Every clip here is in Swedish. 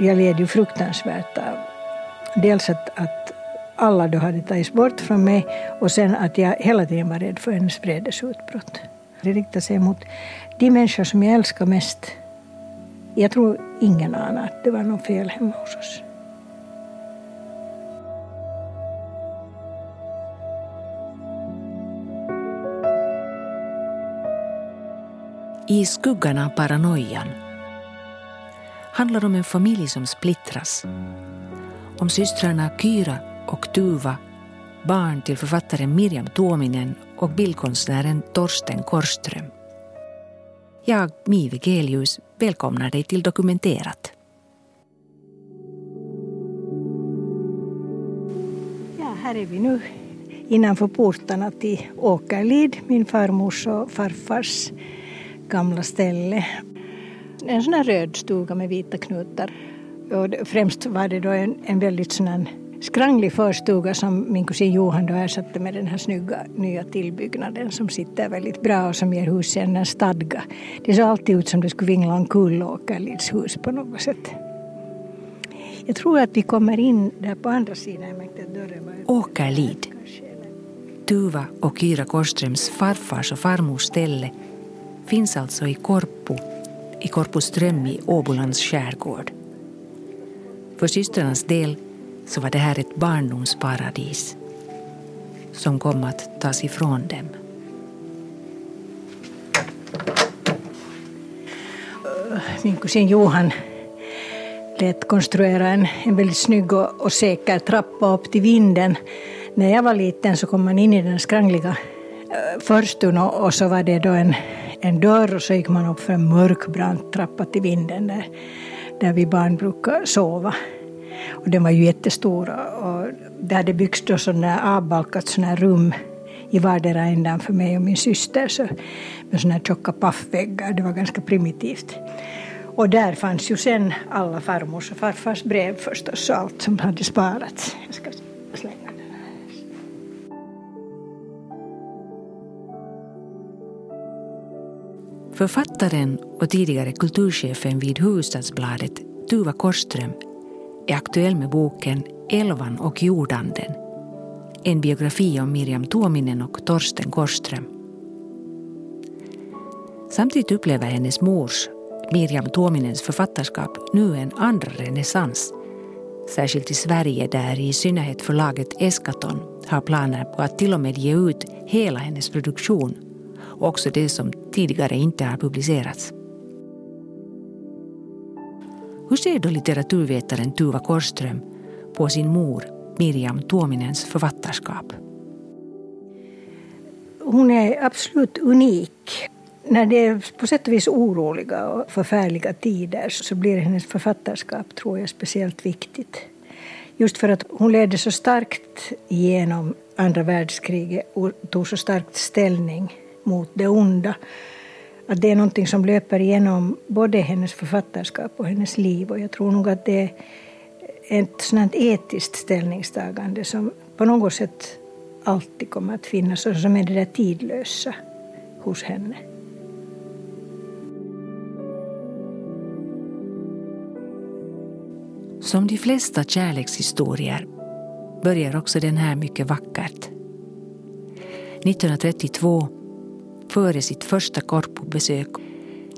jag led ju fruktansvärt av dels att, att alla då hade tagits bort från mig och sen att jag hela tiden var rädd för hennes vredesutbrott. Det riktade sig mot de människor som jag älskar mest. Jag tror ingen anade att det var något fel hemma hos oss. I skuggan av paranoian handlar om en familj som splittras. Om systrarna Kyra och Tuva, barn till författaren Miriam Tuominen och bildkonstnären Torsten Korström. Jag, Mive Gelius, välkomnar dig till Dokumenterat. Ja, här är vi nu innanför portarna till Åkerlid, min farmors och farfars gamla ställe. En sån här röd stuga med vita knutar. Och främst var det då en, en väldigt sån här skranglig förstuga som min kusin Johan då ersatte med den här snygga nya tillbyggnaden som sitter väldigt bra och som ger huset en stadga. Det såg alltid ut som det skulle vingla omkull Åkerlids hus på något sätt. Jag tror att vi kommer in där på andra sidan. Åkerlid. Tuva och Kyra Korströms farfars och farmors ställe finns alltså i Korpo, i Korpoström i Åbolands skärgård. För systrarnas del så var det här ett barndomsparadis som kom att tas ifrån dem. Min kusin Johan lät konstruera en, en väldigt snygg och, och säker trappa upp till vinden. När jag var liten så kom man in i den skrangliga äh, förstun och, och så var det då en, en dörr och så gick man upp för en mörk brant trappa till vinden där, där vi barn brukar sova. Och den var ju jättestor och det hade byggts då sådana avbalkat sådana rum i vardera ändan för mig och min syster så, med sådana här tjocka paffväggar. Det var ganska primitivt. Och där fanns ju sen alla farmors och farfars brev förstås och allt som hade sparats. Författaren och tidigare kulturchefen vid Hufvudstadsbladet, Tuva Korström, är aktuell med boken Elvan och jordanden. En biografi om Miriam Tuominen och Torsten Korström. Samtidigt upplever hennes mors, Miriam Tuominens författarskap nu en andra renässans. Särskilt i Sverige där i synnerhet förlaget Eskaton har planer på att till och med ge ut hela hennes produktion också det som tidigare inte har publicerats. Hur ser då litteraturvetaren Tuva Korström på sin mor Miriam Tuominens författarskap? Hon är absolut unik. När det är på sätt och vis oroliga och förfärliga tider så blir hennes författarskap, tror jag, speciellt viktigt. Just för att hon ledde så starkt genom andra världskriget och tog så starkt ställning mot det onda att det är någonting som löper igenom både hennes författarskap och hennes liv. Och jag tror nog att det är ett sådant etiskt ställningstagande som på något sätt alltid kommer att finnas och som är det där tidlösa hos henne. Som de flesta kärlekshistorier börjar också den här mycket vackert. 1932 före sitt första Korpobesök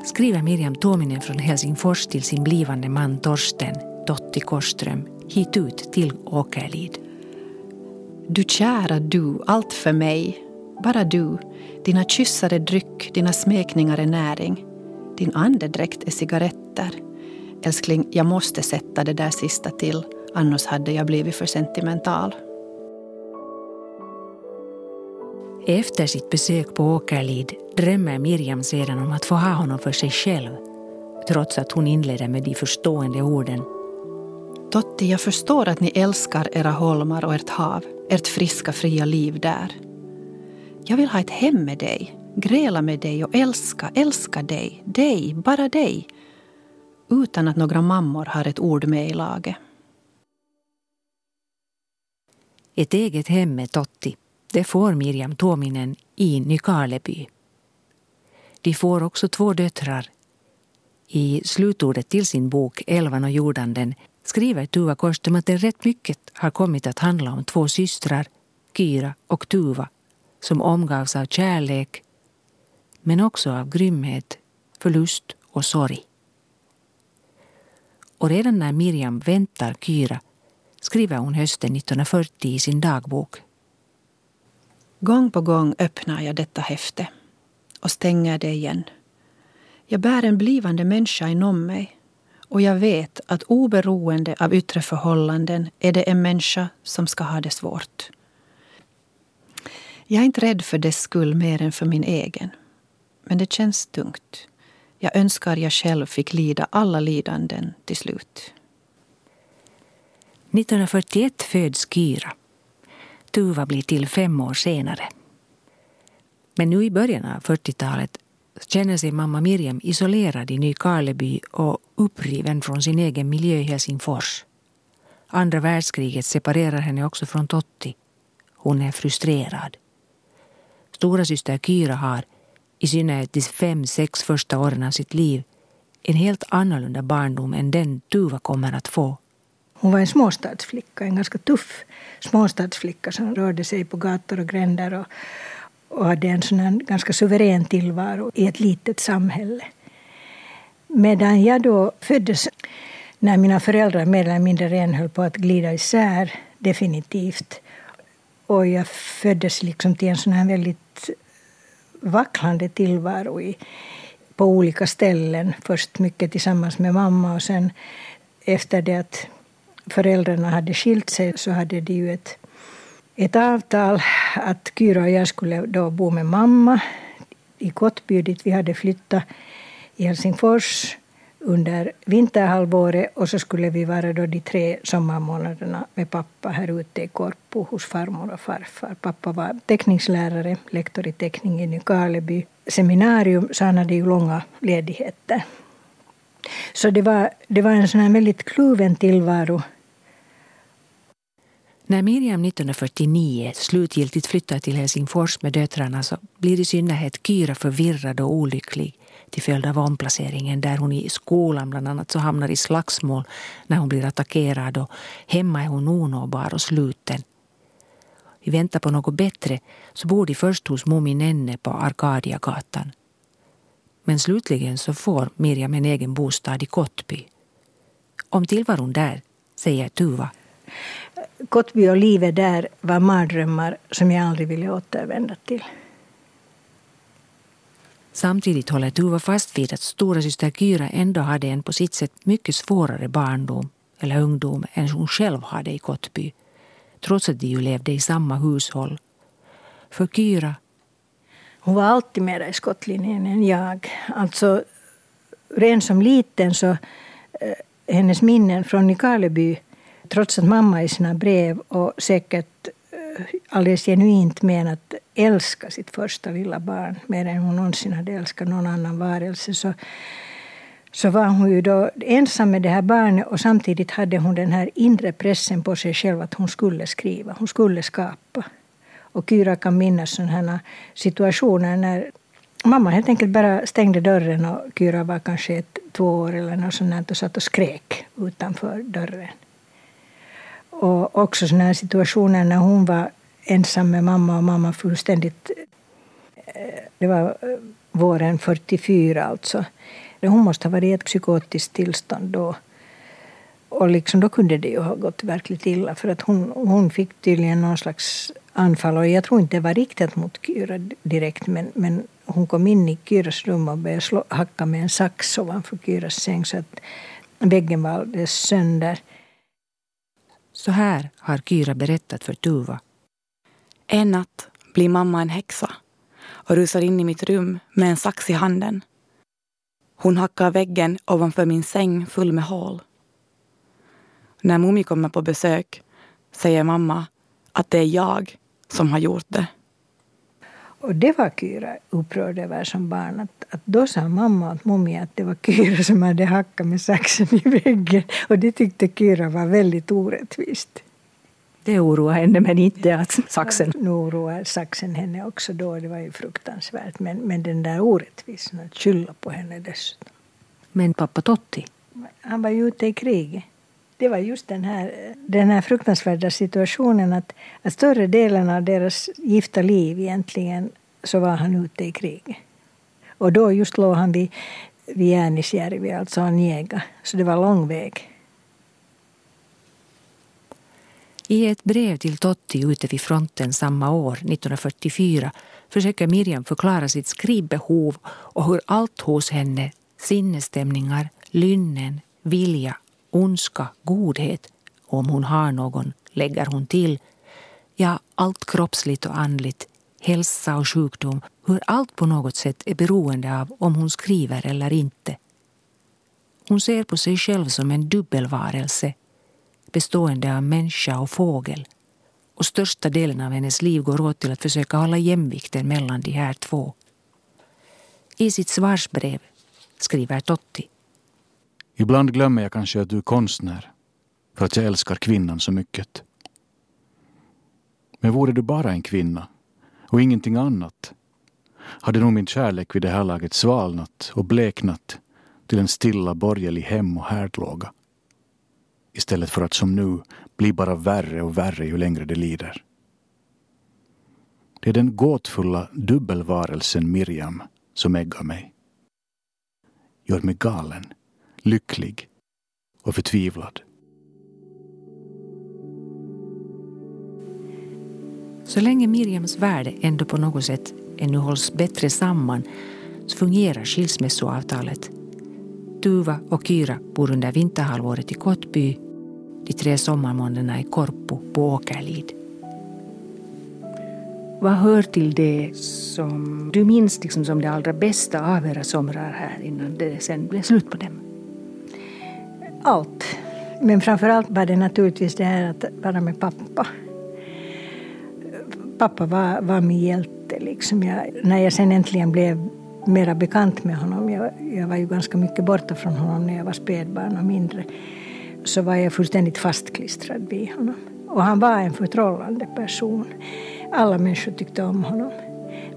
skriver Miriam Tuominen från Helsingfors till sin blivande man Torsten, Totti Korström, hit ut till Åkerlid. Du kära du, allt för mig, bara du. Dina kyssar är dryck, dina smekningar är näring. Din andedräkt är cigaretter. Älskling, jag måste sätta det där sista till, annars hade jag blivit för sentimental. Efter sitt besök på Åkerlid drömmer Miriam sedan om att få ha honom för sig själv trots att hon inleder med de förstående orden. Totti, jag förstår att ni älskar era holmar och ert hav, ert friska fria liv där. Jag vill ha ett hem med dig, gräla med dig och älska, älska dig, dig, bara dig. Utan att några mammor har ett ord med i laget. Ett eget hem med Totti det får Miriam Tuominen i Nykarleby. De får också två döttrar, I slutordet till sin bok Elvan och jordanden skriver Tuva Korstum att det rätt mycket har kommit att handla om två systrar, Kyra och Tuva, som omgavs av kärlek men också av grymhet, förlust och sorg. Och redan när Miriam väntar Kyra skriver hon hösten 1940 i sin dagbok. Gång på gång öppnar jag detta häfte och stänger det igen. Jag bär en blivande människa inom mig och jag vet att oberoende av yttre förhållanden är det en människa som ska ha det svårt. Jag är inte rädd för dess skull mer än för min egen. Men det känns tungt. Jag önskar jag själv fick lida alla lidanden till slut. 1941 föds Kyra. Tuva blir till fem år senare. Men nu i början av 40-talet känner sig mamma Miriam isolerad i Nykarleby och uppriven från sin egen miljö i Helsingfors. Andra världskriget separerar henne också från Totti. Hon är frustrerad. Stora syster Kyra har, i synnerhet de fem, sex första åren av sitt liv, en helt annorlunda barndom än den Tuva kommer att få. Hon var en småstadsflicka, en ganska tuff småstadsflicka som rörde sig på gator och gränder och, och hade en sån ganska suverän tillvaro i ett litet samhälle. Medan jag då föddes när mina föräldrar mer eller mindre redan höll på att glida isär definitivt. Och jag föddes liksom till en sån här väldigt vacklande tillvaro i, på olika ställen. Först mycket tillsammans med mamma och sen efter det att föräldrarna hade skilt sig så hade de ju ett, ett avtal att Kyra och jag skulle då bo med mamma i Kottby dit vi hade flyttat i Helsingfors under vinterhalvåret och så skulle vi vara då de tre sommarmånaderna med pappa här ute i Korpo hos farmor och farfar. Pappa var teckningslärare, lektor i teckning i Nykarleby seminarium, så han hade ju långa ledigheter. Så det var, det var en sån här väldigt kluven tillvaro. När Miriam 1949 slutgiltigt flyttar till Helsingfors med döttrarna så blir i synnerhet Kyra förvirrad och olycklig till följd av omplaceringen där hon i skolan bland annat så hamnar i slagsmål när hon blir attackerad och hemma är hon onåbar och sluten. I väntan på något bättre så bor de först hos Momi Nenne på Arkadiagatan. Men slutligen så får Miriam en egen bostad i Kottby. Om tillvaron där säger Tuva. Kottby och livet där var mardrömmar som jag aldrig ville återvända till. Samtidigt håller Tuva fast vid att stora syster Kyra ändå hade en på sitt sätt mycket svårare barndom eller ungdom än hon själv hade i Kottby. Trots att de ju levde i samma hushåll. För Kyra... Hon var alltid mera i skottlinjen än jag. Alltså, redan som liten så... Eh, hennes minnen från Nykarleby, trots att mamma i sina brev och säkert eh, alldeles genuint menat älska sitt första lilla barn mer än hon någonsin hade älskat någon annan varelse så, så var hon ju då ensam med det här barnet och samtidigt hade hon den här inre pressen på sig själv att hon skulle skriva, hon skulle skapa. Och Kyra kan minnas sådana situationer när mamma helt enkelt bara stängde dörren och Kyra var kanske ett, två år eller något sånt och satt och skrek utanför dörren. Och också sådana situationer när hon var ensam med mamma och mamma fullständigt... Eh, det var eh, våren 44 alltså. Hon måste ha varit i ett psykotiskt tillstånd då. Och liksom då kunde det ju ha gått verkligt illa för att hon, hon fick tydligen någon slags anfall och jag tror inte det var riktat mot Kyra direkt men, men hon kom in i Kyras rum och började slå, hacka med en sax ovanför Kyras säng så att väggen var alldeles sönder. Så här har Kyra berättat för Tuva. En natt blir mamma en häxa och rusar in i mitt rum med en sax i handen. Hon hackar väggen ovanför min säng full med hål. När Mumi kommer på besök säger mamma att det är jag som har gjort det. Och det var Kyra upprörd över som barn. Att, att då sa mamma åt mummi att det var Kyra som hade hackat med saxen i väggen. Och det tyckte Kyra var väldigt orättvist. Det oroar henne men inte att saxen... Nu oroar saxen henne också då. Det var ju fruktansvärt. Men, men den där orättvisan att skylla på henne dessutom. Men pappa Totti? Han var ju ute i kriget. Det var just den här, den här fruktansvärda situationen att, att större delen av deras gifta liv egentligen så var han ute i krig. Och då just låg han vid, vid Järnisjärvi, alltså Anjega. Så det var lång väg. I ett brev till Totti ute vid fronten samma år, 1944, försöker Miriam förklara sitt skrivbehov och hur allt hos henne, sinnesstämningar, lynnen, vilja, ondska, godhet, och om hon har någon, lägger hon till, ja, allt kroppsligt och andligt, hälsa och sjukdom, hur allt på något sätt är beroende av om hon skriver eller inte. Hon ser på sig själv som en dubbelvarelse bestående av människa och fågel och största delen av hennes liv går åt till att försöka hålla jämvikten mellan de här två. I sitt svarsbrev skriver Totti. Ibland glömmer jag kanske att du är konstnär för att jag älskar kvinnan så mycket. Men vore du bara en kvinna och ingenting annat hade nog min kärlek vid det här laget svalnat och bleknat till en stilla borgerlig hem och härdlåga istället för att som nu bli bara värre och värre ju längre det lider. Det är den gåtfulla dubbelvarelsen Miriam som äggar mig. Gör mig galen, lycklig och förtvivlad. Så länge Miriams värld ändå på något sätt ännu hålls bättre samman så fungerar skilsmässoavtalet. Tuva och Kyra bor under vinterhalvåret i Kottby, de tre sommarmånaderna i Korpo på Åkerlid. Vad hör till det som du minns liksom som det allra bästa av era somrar här innan det sen blev slut på dem? Allt. Men framför allt var det naturligtvis det här att vara med pappa. Pappa var, var min hjälte. Liksom jag, när jag sen äntligen blev mera bekant med honom, jag, jag var ju ganska mycket borta från honom när jag var spädbarn och mindre, så var jag fullständigt fastklistrad vid honom. Och han var en förtrollande person. Alla människor tyckte om honom.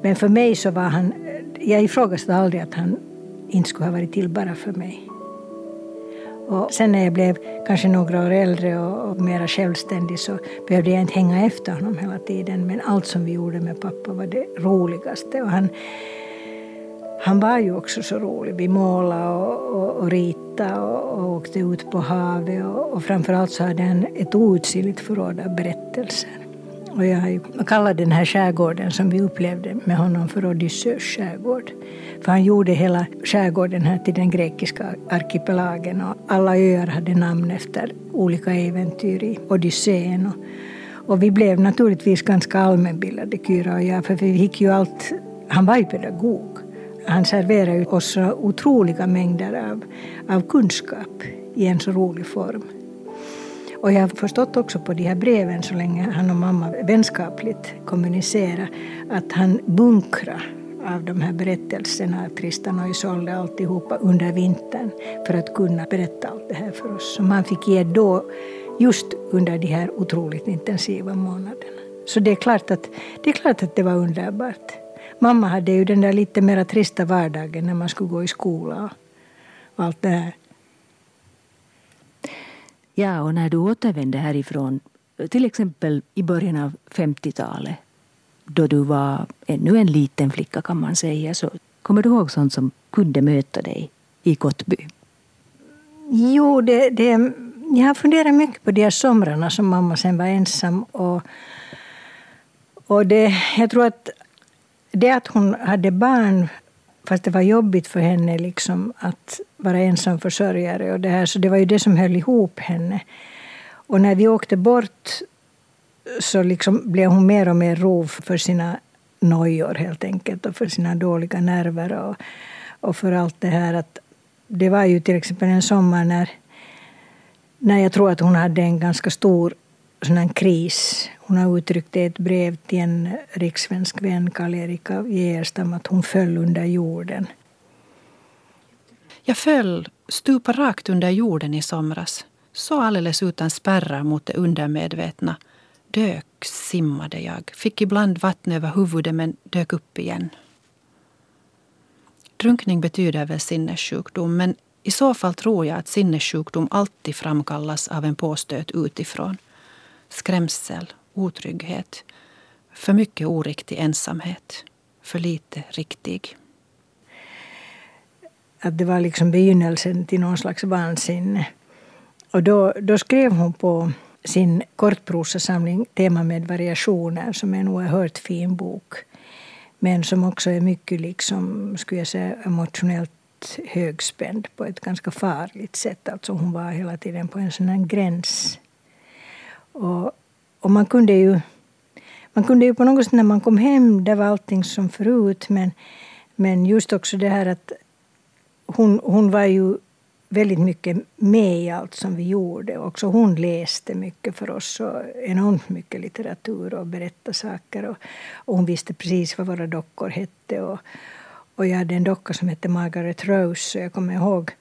Men för mig så var han, jag ifrågasatte aldrig att han inte skulle ha varit till bara för mig. Och sen när jag blev kanske några år äldre och, och mera självständig så behövde jag inte hänga efter honom hela tiden. Men allt som vi gjorde med pappa var det roligaste. Och han, han var ju också så rolig. Vi målade och, och, och ritade och, och åkte ut på havet och, och framförallt så hade han ett outsinligt förråd av berättelser. Och jag, kallar den här skärgården som vi upplevde med honom för Odysseus skärgård. För han gjorde hela skärgården här till den grekiska arkipelagen och alla öar hade namn efter olika äventyr i Odysseen. Och, och vi blev naturligtvis ganska allmänbildade, Kyra och jag, för vi fick ju allt... Han var ju pedagog. Han serverade oss så otroliga mängder av, av kunskap i en så rolig form. Och jag har förstått också på de här breven, så länge han och mamma vänskapligt kommunicerade, att han bunkrade av de här berättelserna, Tristan och Isolde, alltihopa under vintern för att kunna berätta allt det här för oss som han fick ge då, just under de här otroligt intensiva månaderna. Så det är klart att det, är klart att det var underbart. Mamma hade ju den där lite mera trista vardagen när man skulle gå i skola och allt det här. Ja, och när du återvände härifrån, till exempel i början av 50-talet, då du var ännu en liten flicka kan man säga, så kommer du ihåg sånt som kunde möta dig i Kottby? Jo, det, det, jag har funderat mycket på de här somrarna som mamma sen var ensam. Och, och det, jag tror att det att hon hade barn, fast det var jobbigt för henne liksom att vara ensam försörjare och det här, så det var ju det som höll ihop henne. Och när vi åkte bort så liksom blev hon mer och mer rov för sina nojor helt enkelt och för sina dåliga nerver och, och för allt det här. Att det var ju till exempel en sommar när, när jag tror att hon hade en ganska stor sån här kris. Hon har uttryckt i ett brev till en rikssvensk vän, Karl-Erika Gerstam, att hon föll under jorden. Jag föll stupa rakt under jorden i somras. Så alldeles utan spärrar mot det undermedvetna. Dök simmade jag, fick ibland vatten över huvudet men dök upp igen. Drunkning betyder väl sinnessjukdom men I så fall tror jag att sinnessjukdom alltid framkallas av en påstöt utifrån. Skrämsel, otrygghet, för mycket oriktig ensamhet, för lite riktig. Att det var liksom begynnelsen till någon slags vansinne. Och då, då skrev hon på sin kortprosasamling Tema med variationer som är en oerhört fin bok. Men som också är mycket liksom, skulle jag säga, emotionellt högspänd på ett ganska farligt sätt. Alltså hon var hela tiden på en sån här gräns. Och, och man kunde ju man kunde ju på något sätt när man kom hem, där var allting som förut. Men, men just också det här att hon, hon var ju väldigt mycket med i allt som vi gjorde. Också hon läste mycket för oss, och enormt mycket litteratur och berättade saker. Och, och hon visste precis vad våra dockor hette. Och, och jag hade en docka som hette Margaret Rose. Och jag kommer ihåg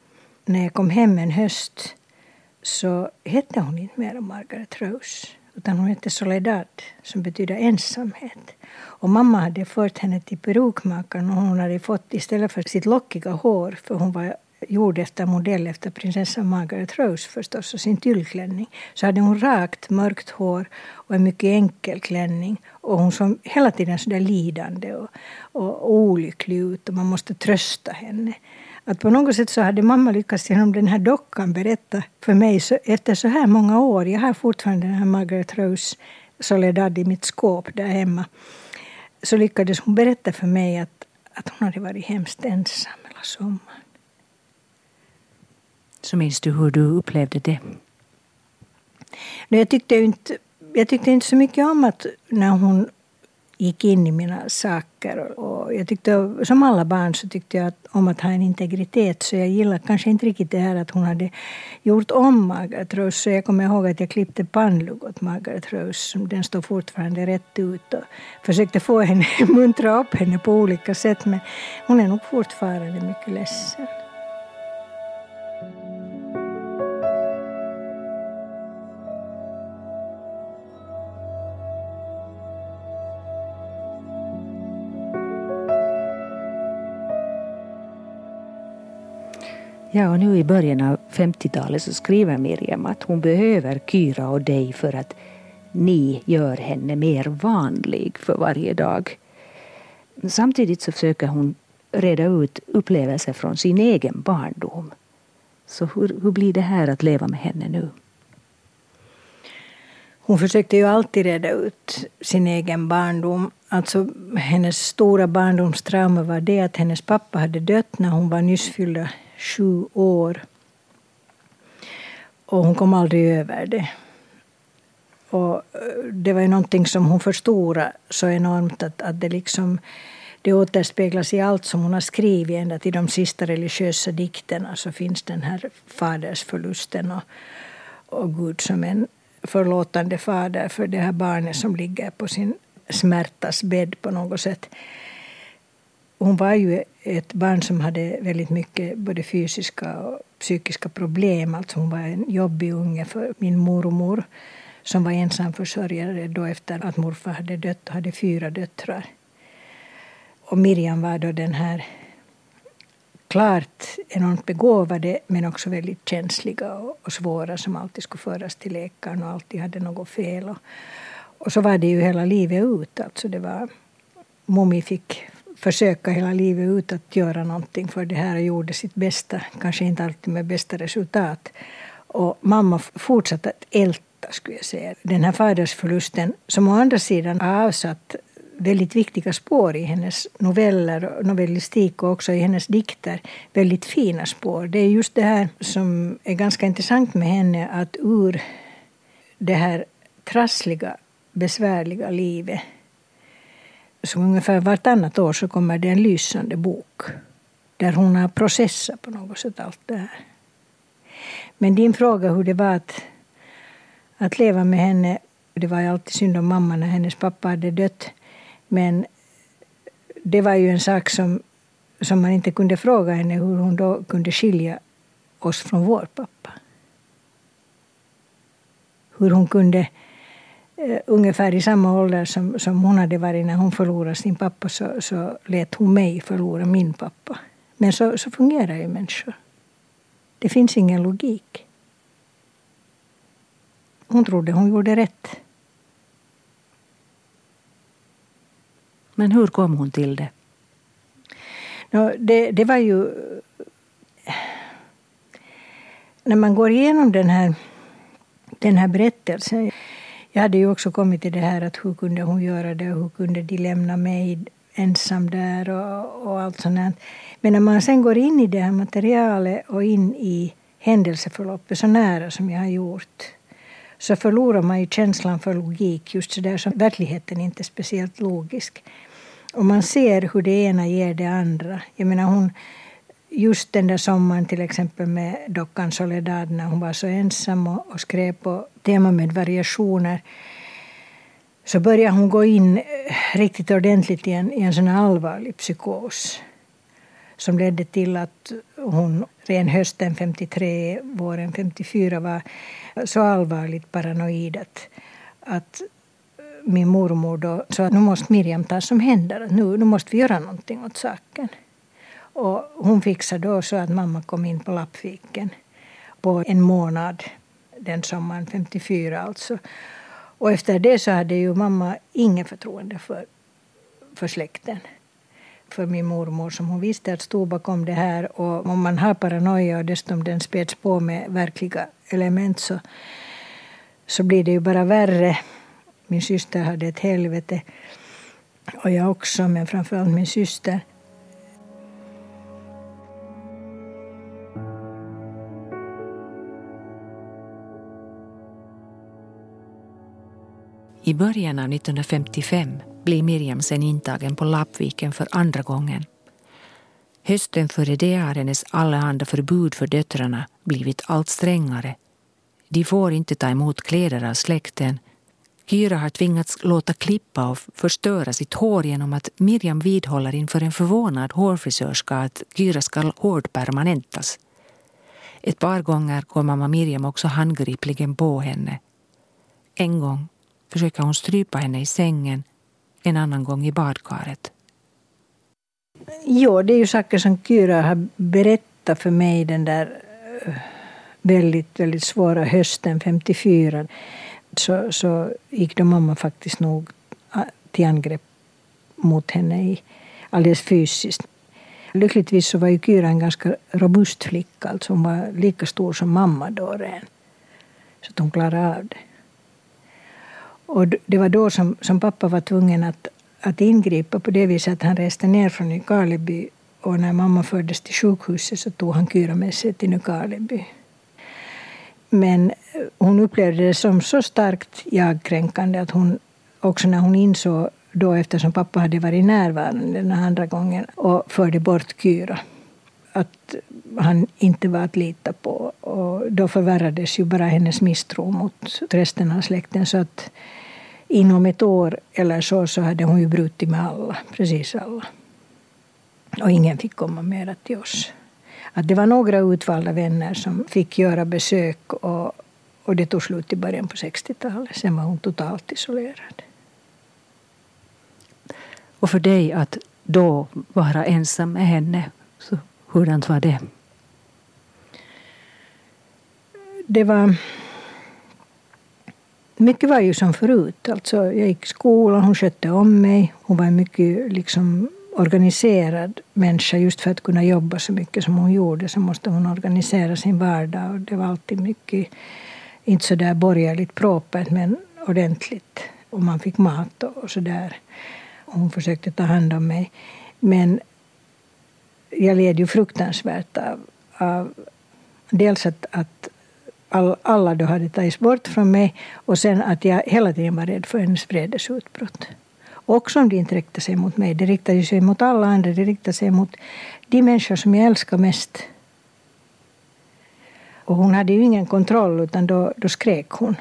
när jag kom hem en höst så hette hon inte mer Margaret Rose. Utan hon hette Soledad, som betyder ensamhet. Och mamma hade fört henne till perukmakaren och hon hade fått istället för sitt lockiga hår, för hon var gjord efter modell efter prinsessan Margaret Rose förstås och sin tyllklänning så hade hon rakt mörkt hår och en mycket enkel klänning. Och hon såg hela tiden så där lidande och, och olycklig ut och man måste trösta henne. Att på något sätt så hade mamma lyckats genom den här dockan berätta för mig så, efter så här många år. Jag har fortfarande den här Margaret Rose Soledad i mitt skåp där hemma. Så lyckades hon berätta för mig att, att hon hade varit hemskt ensam hela sommaren. Så minns du hur du upplevde det? Jag tyckte, inte, jag tyckte inte så mycket om att när hon gick in i mina saker. Och jag tyckte, som alla barn så tyckte jag om att ha en integritet. Så jag gillade kanske inte riktigt det här att hon hade gjort om Margaret Rose. Så jag kommer ihåg att jag klippte pannlugg åt Margaret Rose. Den står fortfarande rätt ut. Och försökte få henne, muntra upp henne på olika sätt. Men hon är nog fortfarande mycket ledsen. Ja, och nu i början av 50-talet så skriver Miriam att hon behöver Kyra och dig för att ni gör henne mer vanlig för varje dag. Samtidigt så försöker hon reda ut upplevelser från sin egen barndom. Så hur, hur blir det här att leva med henne nu? Hon försökte ju alltid reda ut sin egen barndom. Alltså, hennes stora barndomstrauma var det att hennes pappa hade dött när hon var nyss fyllda sju år. Och hon kom aldrig över det. Och eh, det var ju någonting som hon förstorade så enormt att, att det liksom det återspeglas i allt som hon har skrivit. Ända till de sista religiösa dikterna så finns den här fadersförlusten och, och Gud som en förlåtande fader för det här barnet som ligger på sin smärtas bädd på något sätt. Hon var ju ett barn som hade väldigt mycket både fysiska och psykiska problem. Alltså hon var en jobbig unge för min mormor som var ensamförsörjare då efter att morfar hade dött och hade fyra döttrar. Och Miriam var då den här klart enormt begåvade men också väldigt känsliga och, svåra som alltid skulle föras till läkaren och alltid hade något fel. Och, och så var det ju hela livet ut. Alltså det var, mommi fick försöka hela livet ut att göra någonting för det här och gjorde sitt bästa, kanske inte alltid med bästa resultat. Och mamma fortsatte att älta, skulle jag säga, den här fadersförlusten som å andra sidan har avsatt väldigt viktiga spår i hennes noveller och novellistik och också i hennes dikter. Väldigt fina spår. Det är just det här som är ganska intressant med henne att ur det här trassliga, besvärliga livet så ungefär vartannat år så kommer det en lysande bok där hon har processat på något sätt allt det här. Men din fråga hur det var att, att leva med henne, det var ju alltid synd om mamma när hennes pappa hade dött. Men det var ju en sak som, som man inte kunde fråga henne hur hon då kunde skilja oss från vår pappa. Hur hon kunde ungefär i samma ålder som, som hon hade varit när hon förlorade sin pappa så, så lät hon mig förlora min pappa. Men så, så fungerar ju människor. Det finns ingen logik. Hon trodde hon gjorde rätt. Men hur kom hon till det? No, det, det var ju... När man går igenom den här, den här berättelsen. Jag hade ju också kommit till det här att hur kunde hon göra det och hur kunde de lämna mig ensam där och, och allt sånt. Men när man sen går in i det här materialet och in i händelseförloppet så nära som jag har gjort så förlorar man ju känslan för logik just så där som verkligheten inte är speciellt logisk. Och man ser hur det ena ger det andra. Jag menar hon, just den där sommaren till exempel med dockan Soledad när hon var så ensam och, och skrev på tema med variationer så började hon gå in eh, riktigt ordentligt i en, i en sån allvarlig psykos som ledde till att hon redan hösten 53, våren 54 var så allvarligt paranoid att, att eh, min mormor då sa att nu måste Miriam ta som händer. Nu, nu måste vi göra någonting åt saken. Och hon fixade då så att mamma kom in på Lappviken på en månad den sommaren 54 alltså. Och efter det så hade ju mamma inget förtroende för, för släkten. För min mormor som hon visste att stod bakom det här. Och om man har paranoia och dessutom den späds på med verkliga element så, så blir det ju bara värre. Min syster hade ett helvete. Och jag också, men framförallt min syster. I början av 1955 blir Miriam sen intagen på Lappviken för andra gången. Hösten före det har hennes allehanda förbud för döttrarna blivit allt strängare. De får inte ta emot kläder av släkten. Kyra har tvingats låta klippa och förstöra sitt hår genom att Miriam vidhåller inför en förvånad hårfrisörska att Kyra ska hårdpermanentas. Ett par gånger går mamma Miriam också handgripligen på henne. En gång försöker hon strypa henne i sängen, en annan gång i badkaret. Jo, det är ju saker som Kyra har berättat för mig den där eh, väldigt, väldigt svåra hösten 54. Så, så gick då mamma faktiskt nog till angrepp mot henne i, alldeles fysiskt. Lyckligtvis så var ju Kyra en ganska robust flicka. Alltså hon var lika stor som mamma då redan. Så att hon klarade av det. Och det var då som, som pappa var tvungen att, att ingripa på det viset att han reste ner från Nykarleby och när mamma fördes till sjukhuset så tog han Kyra med sig till Nykarleby. Men eh, hon upplevde det som så starkt jagkränkande att hon också när hon insåg då eftersom pappa hade varit närvarande den andra gången och förde bort Kyra att han inte var att lita på. Och då förvärrades ju bara hennes misstro mot resten av släkten. Så att inom ett år eller så, så hade hon ju brutit med alla, precis alla. Och ingen fick komma mera till oss. Att det var några utvalda vänner som fick göra besök och, och det tog slut i början på 60-talet. Sen var hon totalt isolerad. Och för dig att då vara ensam med henne, så hurdant var det? Det var mycket var ju som förut. Alltså, jag gick i skolan, hon skötte om mig. Hon var en mycket liksom, organiserad människa. Just för att kunna jobba så mycket som hon gjorde så måste hon organisera sin vardag. Och det var alltid mycket, inte så där borgerligt propert, men ordentligt. Och man fick mat och så där. Hon försökte ta hand om mig. Men jag led ju fruktansvärt av, av dels att, att all, alla då hade tagits bort från mig och sen att jag hela tiden var rädd för hennes vredesutbrott. Också om det inte riktade sig mot mig. Det riktade sig mot alla andra. Det riktade sig mot de människor som jag älskar mest. Och hon hade ju ingen kontroll, utan då, då skrek hon.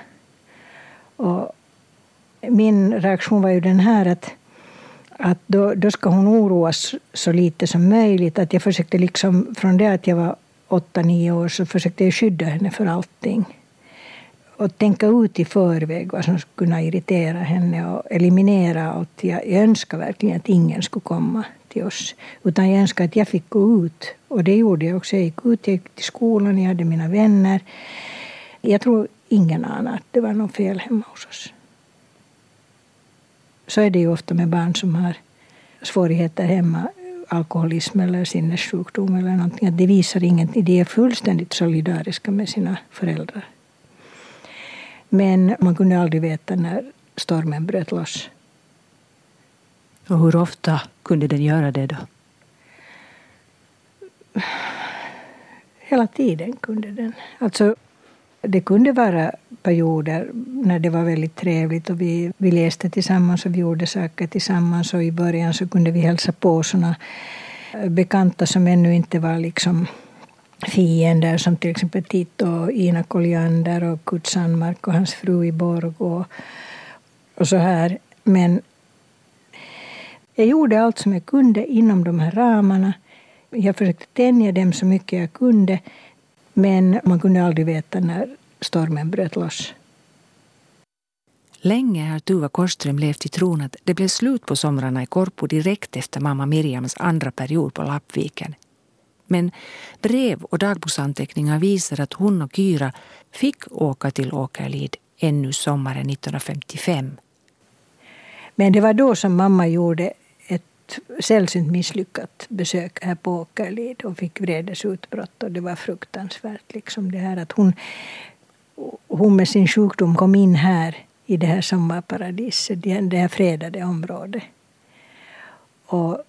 Och min reaktion var ju den här att, att då, då ska hon oroas så lite som möjligt. Att jag försökte liksom, från det att jag var åtta, nio år så försökte jag skydda henne för allting. Och tänka ut i förväg vad som skulle kunna irritera henne och eliminera allt. Jag, jag önskar verkligen att ingen skulle komma till oss. Utan jag önskade att jag fick gå ut. Och det gjorde jag också. Jag gick ut, jag gick till skolan, jag hade mina vänner. Jag tror ingen anade att det var något fel hemma hos oss. Så är det ju ofta med barn som har svårigheter hemma, alkoholism eller sinnessjukdom eller någonting, att de visar ingenting. De är fullständigt solidariska med sina föräldrar. Men man kunde aldrig veta när stormen bröt loss. Och hur ofta kunde den göra det då? Hela tiden kunde den. Alltså, det kunde vara perioder när det var väldigt trevligt och vi, vi läste tillsammans och vi gjorde saker tillsammans och i början så kunde vi hälsa på sådana eh, bekanta som ännu inte var liksom fiender som till exempel Tito och Ina Colliander och Kurt Sandmark och hans fru i Borg och, och så här. Men jag gjorde allt som jag kunde inom de här ramarna. Jag försökte tänja dem så mycket jag kunde men man kunde aldrig veta när stormen bröt loss. Länge har Tuva Korström levt i tron att det blev slut på somrarna i Korpo direkt efter mamma Miriams andra period på Lappviken. Men brev och dagboksanteckningar visar att hon och Kyra fick åka till Åkerlid ännu sommaren 1955. Men det var då som mamma gjorde sällsynt misslyckat besök här på Åkerlid och fick vredesutbrott och det var fruktansvärt. Liksom det här att hon, hon med sin sjukdom kom in här i det här sommarparadiset, det här fredade området. Och,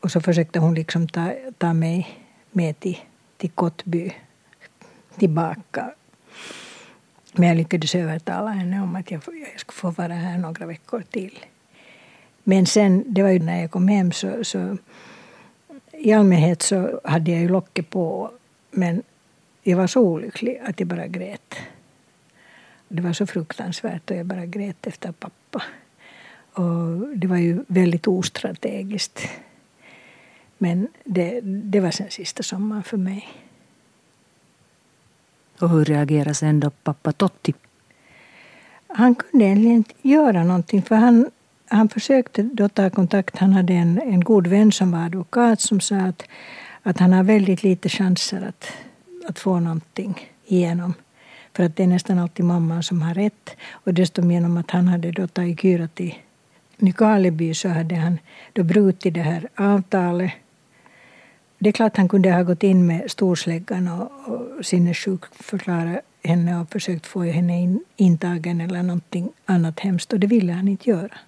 och så försökte hon liksom ta, ta mig med till, till Kottby tillbaka. Men jag lyckades övertala henne om att jag, jag skulle få vara här några veckor till. Men sen, det var ju när jag kom hem så, så i allmänhet så hade jag ju locket på men jag var så olycklig att jag bara grät. Det var så fruktansvärt och jag bara grät efter pappa. Och det var ju väldigt ostrategiskt. Men det, det var sen sista sommaren för mig. Och hur reagerade sen då pappa Totti? Han kunde egentligen inte göra någonting för han, han försökte då ta kontakt. Han hade en, en god vän som var advokat som sa att, att han har väldigt lite chanser att, att få någonting igenom. För att det är nästan alltid mamman som har rätt. Och dessutom genom att han hade då tagit Kyra till Nykarleby så hade han då brutit det här avtalet. Det är klart att han kunde ha gått in med storsläggan och, och sinnessjukförklarat henne och försökt få henne in, intagen eller någonting annat hemskt och det ville han inte göra.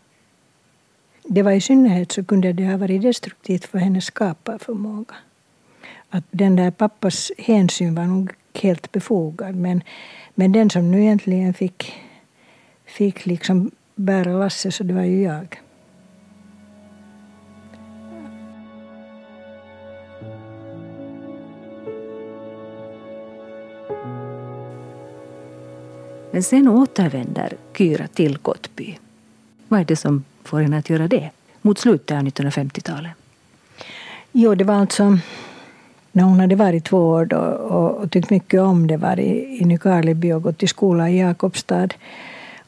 Det var i synnerhet så kunde det ha varit destruktivt för hennes skaparförmåga. Att den där pappas hänsyn var nog helt befogad men, men den som nu egentligen fick, fick liksom bära lasset så det var ju jag. Men sen återvänder Kyra till Gottby. Vad är det som får henne att göra det mot slutet av 1950-talet? Jo, det var alltså när hon hade varit två år då, och, och tyckt mycket om det, var i, i Nykarleby och gått i skola i Jakobstad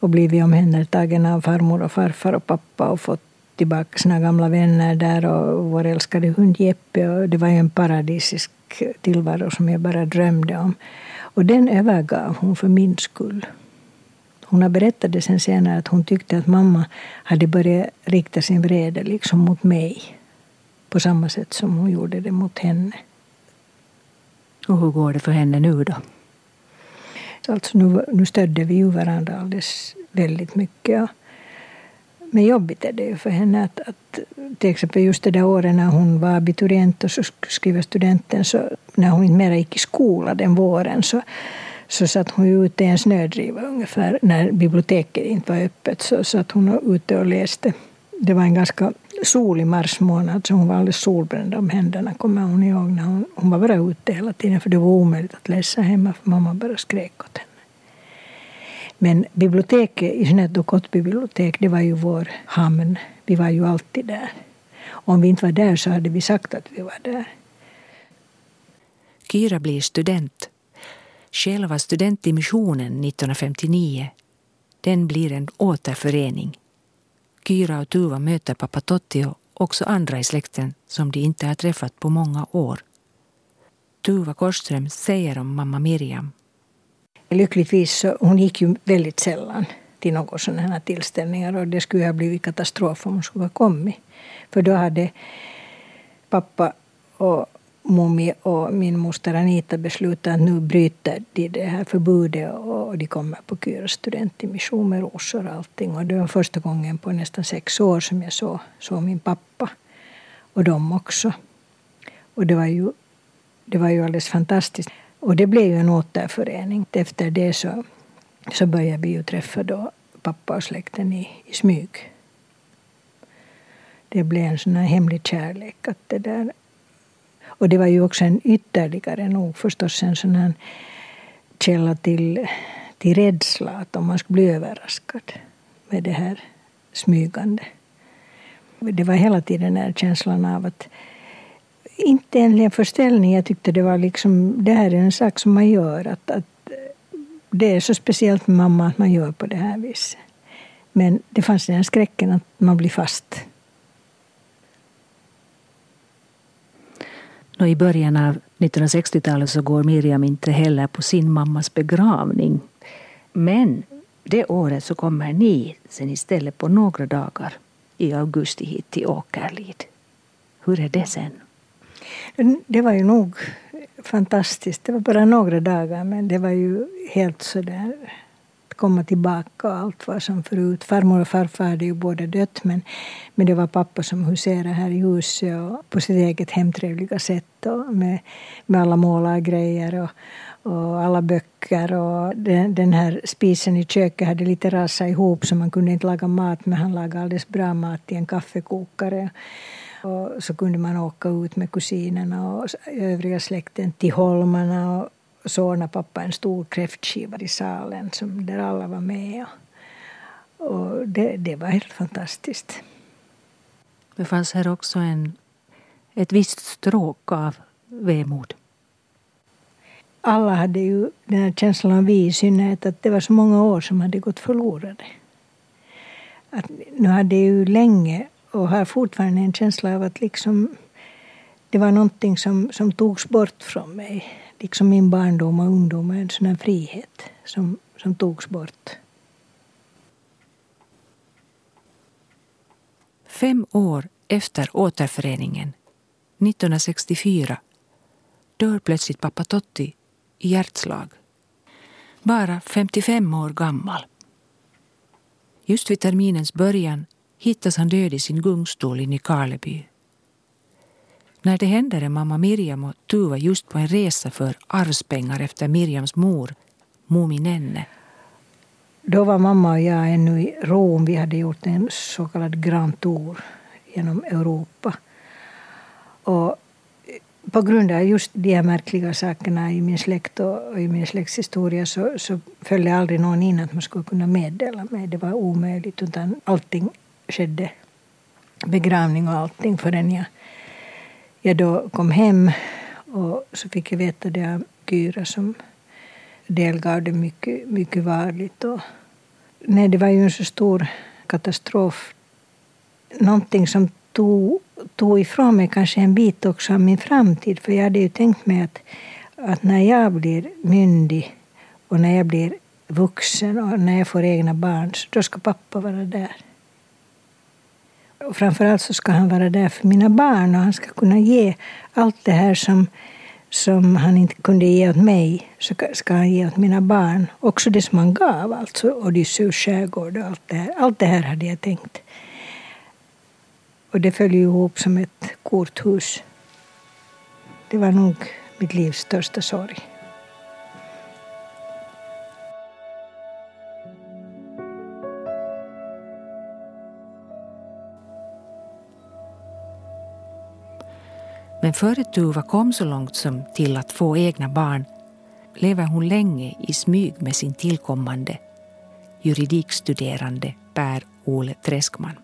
och blivit omhändertagen av farmor och farfar och pappa och fått tillbaka sina gamla vänner där och vår älskade hund Jeppe. Och det var ju en paradisisk tillvaro som jag bara drömde om. Och den övergav hon för min skull. Hon har berättat det sen senare att hon tyckte att mamma hade börjat rikta sin vrede liksom mot mig. På samma sätt som hon gjorde det mot henne. Och hur går det för henne nu då? Alltså nu, nu stödde vi ju varandra alldeles väldigt mycket. Men jobbigt är det ju för henne att, att till exempel just det där året när hon var abiturient och så skriva studenten, så när hon inte mera gick i skola den våren så, så satt hon ute i en snödriva ungefär när biblioteket inte var öppet. Så satt hon ute och läste. Det var en ganska solig marsmånad så hon var alldeles solbränd om händerna kommer hon ihåg. När hon, hon var bara ute hela tiden för det var omöjligt att läsa hemma för mamma bara skrek åt henne. Men biblioteket, i synnerhet då Kottbybibliotek, det var ju vår hamn. Vi var ju alltid där. Om vi inte var där så hade vi sagt att vi var där. Kyra blir student. Själva studentdimissionen 1959. Den blir en återförening. Kyra och Tuva möter pappa Totti också andra i släkten som de inte har träffat på många år. Tuva Korsström säger om mamma Miriam. Lyckligtvis så hon gick ju väldigt sällan till några sådana här tillställningar och det skulle ha blivit katastrof om hon skulle ha kommit. För då hade pappa och Mummi och min moster Anita beslutade att nu bryter de det här förbudet och de kommer på Kyros studentmission med rosor och allting. Och det var första gången på nästan sex år som jag såg, såg min pappa och dem också. Och det var ju, det var ju alldeles fantastiskt. Och det blev ju en återförening. Efter det så, så började vi ju träffa då pappa och släkten i, i smyg. Det blev en sån här hemlig kärlek. Att det där och det var ju också en ytterligare nog förstås en sån här källa till, till rädsla att om man skulle bli överraskad med det här smygande. Det var hela tiden den här känslan av att inte en förställning, jag tyckte det var liksom, det här är en sak som man gör. Att, att det är så speciellt med mamma att man gör på det här viset. Men det fanns den skräcken att man blir fast No, I början av 1960-talet så går Miriam inte heller på sin mammas begravning. Men det året så kommer ni sen istället på några dagar i augusti hit till Åkerlid. Hur är det sen? Det var ju nog fantastiskt. Det var bara några dagar men det var ju helt sådär komma tillbaka och allt var som förut. Farmor och farfar hade ju båda dött men, men det var pappa som huserade här i huset och på sitt eget hemtrevliga sätt och med, med alla målargrejer och, och alla böcker och den, den, här spisen i köket hade lite rasat ihop så man kunde inte laga mat men han lagade alldeles bra mat i en kaffekokare. Och så kunde man åka ut med kusinerna och övriga släkten till Holmarna och så ordnade pappa en stor kräftskiva i salen som där alla var med. Och det, det var helt fantastiskt. Det fanns här också en, ett visst stråk av vemod. Alla hade ju den här känslan, vi i synnerhet, att det var så många år som hade gått förlorade. Att nu hade jag ju länge och har fortfarande en känsla av att liksom det var någonting som, som togs bort från mig liksom min barndom och ungdom en sån här frihet som, som togs bort. Fem år efter återföreningen, 1964, dör plötsligt pappa Totti i hjärtslag. Bara 55 år gammal. Just vid terminens början hittas han död i sin gungstol i Nykarleby. När det händer är mamma Miriam och Tuva just på en resa för arvspengar efter Miriams mor, Muminenne. Då var mamma och jag ännu i Rom. Vi hade gjort en så kallad Grand Tour genom Europa. Och på grund av just de här märkliga sakerna i min släkt och i min släktshistoria så, så följde aldrig någon in att man skulle kunna meddela mig. Det var omöjligt. Utan allting skedde, begravning och allting, förrän jag jag då kom hem och så fick jag veta det av Kyra som delgav det mycket, mycket varligt. Och, nej, det var ju en så stor katastrof. Någonting som tog, tog ifrån mig kanske en bit också av min framtid. För jag hade ju tänkt mig att, att när jag blir myndig och när jag blir vuxen och när jag får egna barn, så då ska pappa vara där. Och framförallt så ska han vara där för mina barn och han ska kunna ge allt det här som, som han inte kunde ge åt mig, så ska han ge åt mina barn. Också det som han gav, alltså Odysseus skärgård och allt det här. Allt det här hade jag tänkt. Och det föll ihop som ett korthus. Det var nog mitt livs största sorg. Men före Tuva kom så långt som till att få egna barn lever hon länge i smyg med sin tillkommande juridikstuderande Per-Ole Träskman.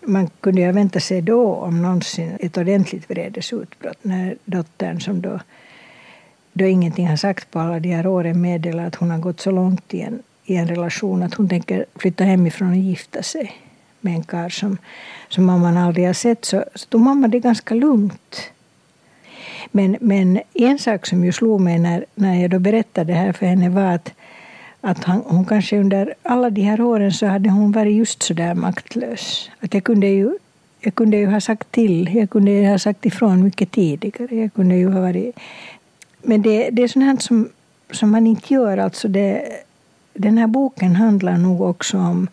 Man kunde ju vänta sig då om någonsin ett ordentligt vredesutbrott när dottern som då, då ingenting har sagt på alla de här åren meddelar att hon har gått så långt i en, i en relation att hon tänker flytta hemifrån och gifta sig med en karl som, som mamman aldrig har sett så, så tog mamma det ganska lugnt. Men, men en sak som ju slog mig när, när jag då berättade det här för henne var att, att han, hon kanske under alla de här åren så hade hon varit just så där maktlös. Att jag kunde ju jag kunde ju ha sagt till, jag kunde ju ha sagt ifrån mycket tidigare. Jag kunde ju ha varit... Men det, det är sånt här som, som man inte gör. Alltså det, den här boken handlar nog också om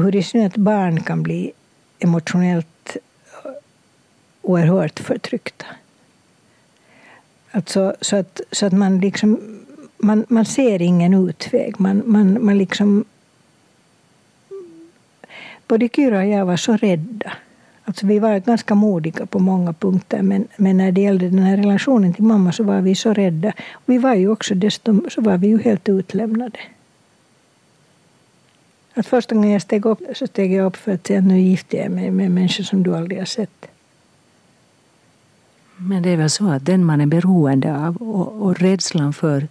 hur i synnerhet barn kan bli emotionellt oerhört förtryckta. Alltså, så, att, så att man liksom man, man ser ingen utväg. Man, man, man liksom både Kyra och jag var så rädda. Alltså vi var ganska modiga på många punkter men, men när det gällde den här relationen till mamma så var vi så rädda. Vi var ju också dessutom så var vi ju helt utlämnade. Att första gången jag steg upp så steg jag upp för att säga nu gifte jag mig med människor som du aldrig har sett. Men det är väl så att den man är beroende av och, och rädslan för,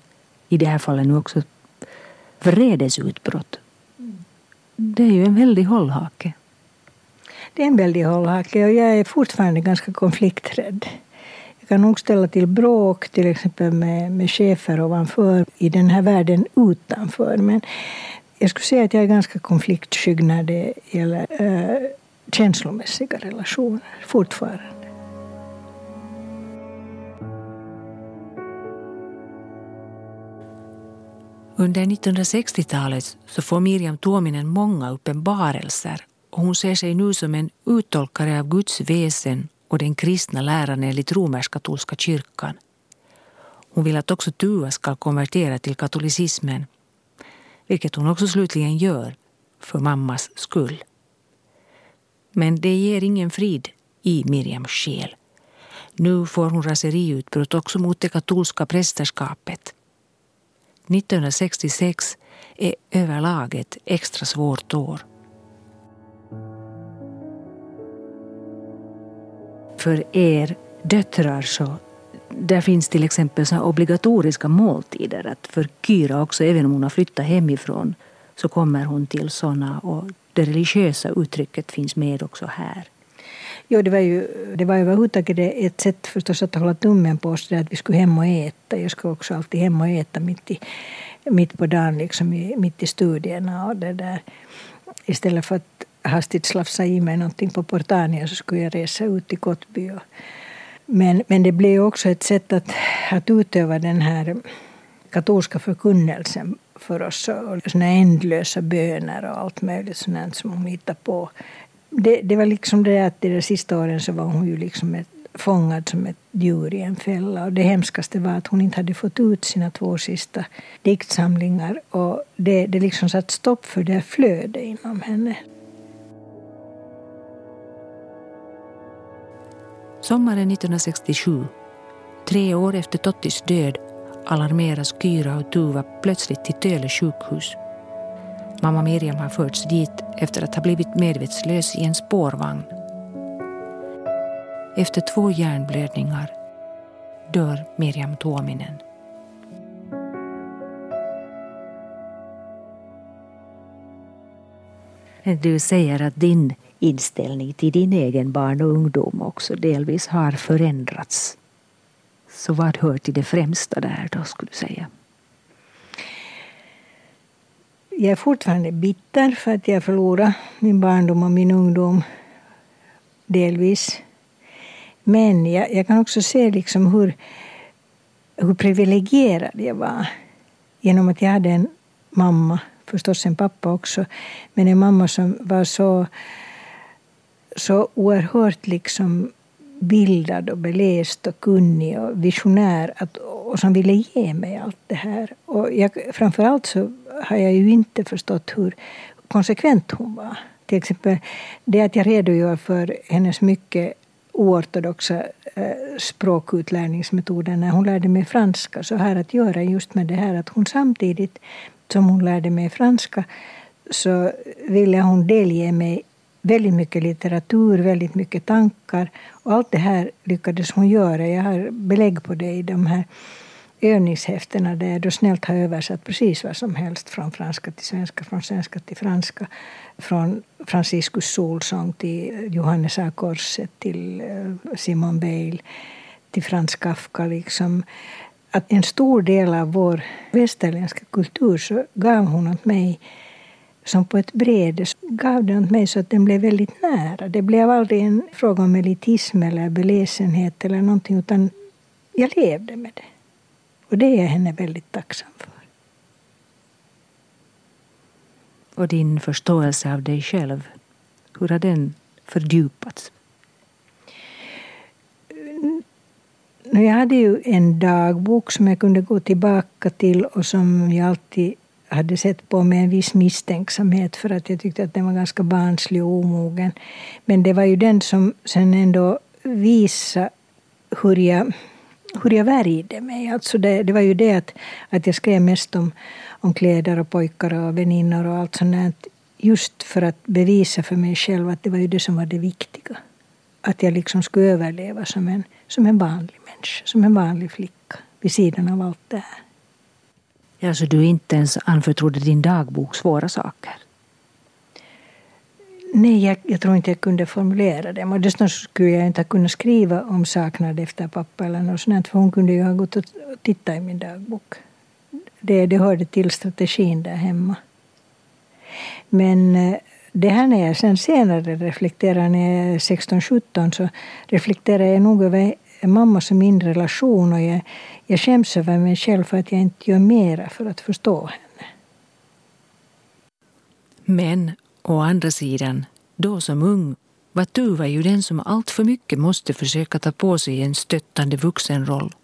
i det här fallet nu också, vredesutbrott det är ju en väldig hållhake. Det är en väldig hållhake och jag är fortfarande ganska konflikträdd. Jag kan nog ställa till bråk till exempel med, med chefer ovanför i den här världen utanför. Men jag skulle säga att jag är ganska konfliktskygg när det gäller äh, känslomässiga relationer fortfarande. Under 1960-talet så får Miriam Tuominen många uppenbarelser och hon ser sig nu som en uttolkare av Guds väsen och den kristna läran enligt romersk-katolska kyrkan. Hon vill att också Tua ska konvertera till katolicismen, vilket hon också slutligen gör för mammas skull. Men det ger ingen frid i Miriams själ. Nu får hon raseriutbrott också mot det katolska prästerskapet 1966 är överlag ett extra svårt år. För er döttrar så där finns till exempel så obligatoriska måltider. Att för Kyra också, även om hon har flyttat hemifrån, så kommer hon till såna och det religiösa uttrycket finns med också här. Jo, det var ju det var överhuvudtaget ett sätt förstås att hålla tummen på oss, att vi skulle hem och äta. Jag skulle också alltid hem och äta mitt, i, mitt på dagen, liksom mitt i studierna. Och det där. Istället för att hastigt slafsa i mig någonting på Portania så skulle jag resa ut till Kottby. Men, men det blev också ett sätt att, att utöva den här katolska förkunnelsen för oss. Och såna ändlösa böner och allt möjligt sånt som hon hittade på det, det var liksom det att de sista åren så var hon ju liksom ett, fångad som ett djur i en fälla. Och det hemskaste var att hon inte hade fått ut sina två sista diktsamlingar. Och det, det liksom satt stopp för det flödet inom henne. Sommaren 1967, tre år efter Tottis död, alarmeras Kyra och Tuva plötsligt till Töle sjukhus. Mamma Miriam har förts dit efter att ha blivit medvetslös i en spårvagn. Efter två hjärnblödningar dör Miriam Tuominen. Du säger att din inställning till din egen barn och ungdom också delvis har förändrats. Så vad hör till det främsta där då, skulle du säga? jag är fortfarande bitter för att jag förlorade min barndom och min ungdom. Delvis. Men jag, jag kan också se liksom hur, hur privilegierad jag var. Genom att jag hade en mamma, förstås en pappa också, men en mamma som var så, så oerhört liksom bildad och beläst och kunnig och visionär att, och som ville ge mig allt det här. Och jag, framförallt så har jag ju inte förstått hur konsekvent hon var. Till exempel det att jag redogör för hennes mycket oortodoxa eh, språkutlärningsmetoder när hon lärde mig franska så har att göra just med det här att hon samtidigt som hon lärde mig franska så ville hon delge mig väldigt mycket litteratur, väldigt mycket tankar. Och allt det här lyckades hon göra. Jag har belägg på det i de här övningshäftena där jag då snällt har översatt precis vad som helst från franska till svenska, från svenska till franska, från Franciscus solsång till Johannes A. Korset till eh, Simon Weil till Frans Kafka. Liksom. Att en stor del av vår västerländska kultur så gav hon åt mig som på ett bräde gav den åt mig så att den blev väldigt nära. Det blev aldrig en fråga om elitism eller beläsenhet eller någonting utan jag levde med det. Och det är jag henne väldigt tacksam för. Och din förståelse av dig själv, hur har den fördjupats? Jag hade ju en dagbok som jag kunde gå tillbaka till och som jag alltid hade sett på med en viss misstänksamhet för att jag tyckte att den var ganska barnslig och omogen. Men det var ju den som sen ändå visade hur jag, hur jag värjde mig. Alltså det, det var ju det att, att jag skrev mest om, om kläder och pojkar och väninnor och allt sånt just för att bevisa för mig själv att det var ju det som var det viktiga. Att jag liksom skulle överleva som en, som en vanlig människa, som en vanlig flicka vid sidan av allt det här. Ja, så du inte ens anförtrodde din dagbok svåra saker? Nej, jag, jag, tror inte jag kunde formulera dem. Och dessutom skulle jag inte ha kunnat skriva om saknad efter pappa eller något sånt, för hon kunde ju ha gått och tittat i min dagbok. Det, det hörde till strategin där hemma. Men eh, det här när jag sen senare reflekterar, när jag är 16-17, så reflekterar jag nog över mammas och min relation och jag, jag skäms över mig själv för att jag inte gör mera för att förstå henne. Men å andra sidan, då som ung var Tuva ju den som allt för mycket måste försöka ta på sig en stöttande vuxenroll.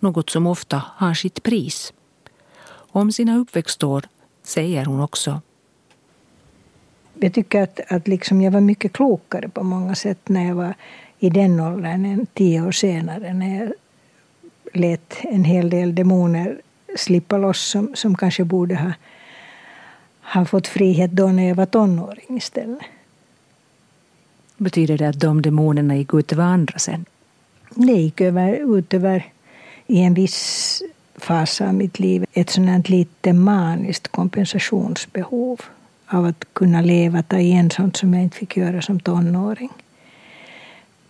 Något som ofta har sitt pris. Om sina uppväxtår säger hon också jag tycker att, att liksom jag var mycket klokare på många sätt när jag var i den åldern tio år senare när jag lät en hel del demoner slippa loss som, som kanske borde ha, ha fått frihet då när jag var tonåring istället. Betyder det att de demonerna gick ut över andra sen? Det gick över, ut över i en viss fas av mitt liv ett sådant lite maniskt kompensationsbehov av att kunna leva, ta igen sånt som jag inte fick göra som tonåring.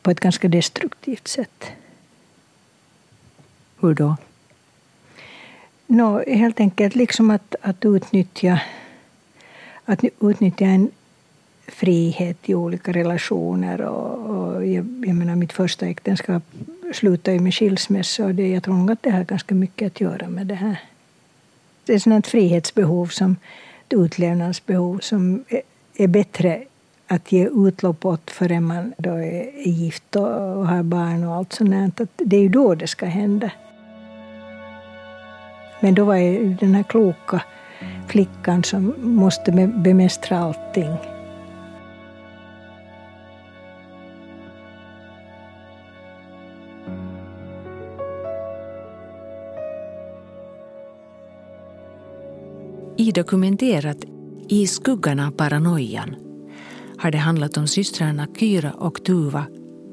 På ett ganska destruktivt sätt. Hur då? No, helt enkelt liksom att, att, utnyttja, att utnyttja en frihet i olika relationer. Och, och jag, jag menar, mitt första äktenskap slutade med skilsmässa och det, jag tror nog att det har ganska mycket att göra med det här. Det är ett sådant frihetsbehov, som, ett utlevnadsbehov som är, är bättre att ge utlopp åt förrän man då är gift och har barn och allt sånt. Att det är ju då det ska hända. Men då var jag ju den här kloka flickan som måste bemästra allting. I dokumenterat I skuggan av paranoian har det handlat om systrarna Kyra och Tuva,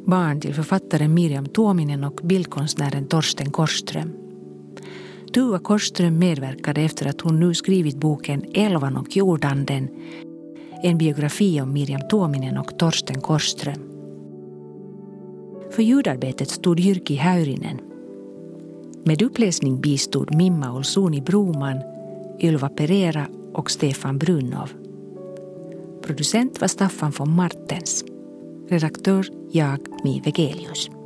barn till författaren Miriam Tuominen och bildkonstnären Torsten Korsström. Tuva Korsström medverkade efter att hon nu skrivit boken Elvan och jordanden, en biografi om Miriam Tuominen och Torsten Korsström. För ljudarbetet stod Jyrki Häyrinen. Med uppläsning bistod Mimma Olsuni Broman, Ylva Pereira och Stefan Brunnov. Producent var Staffan von Martens. Redaktör jag, Mi Vegelius.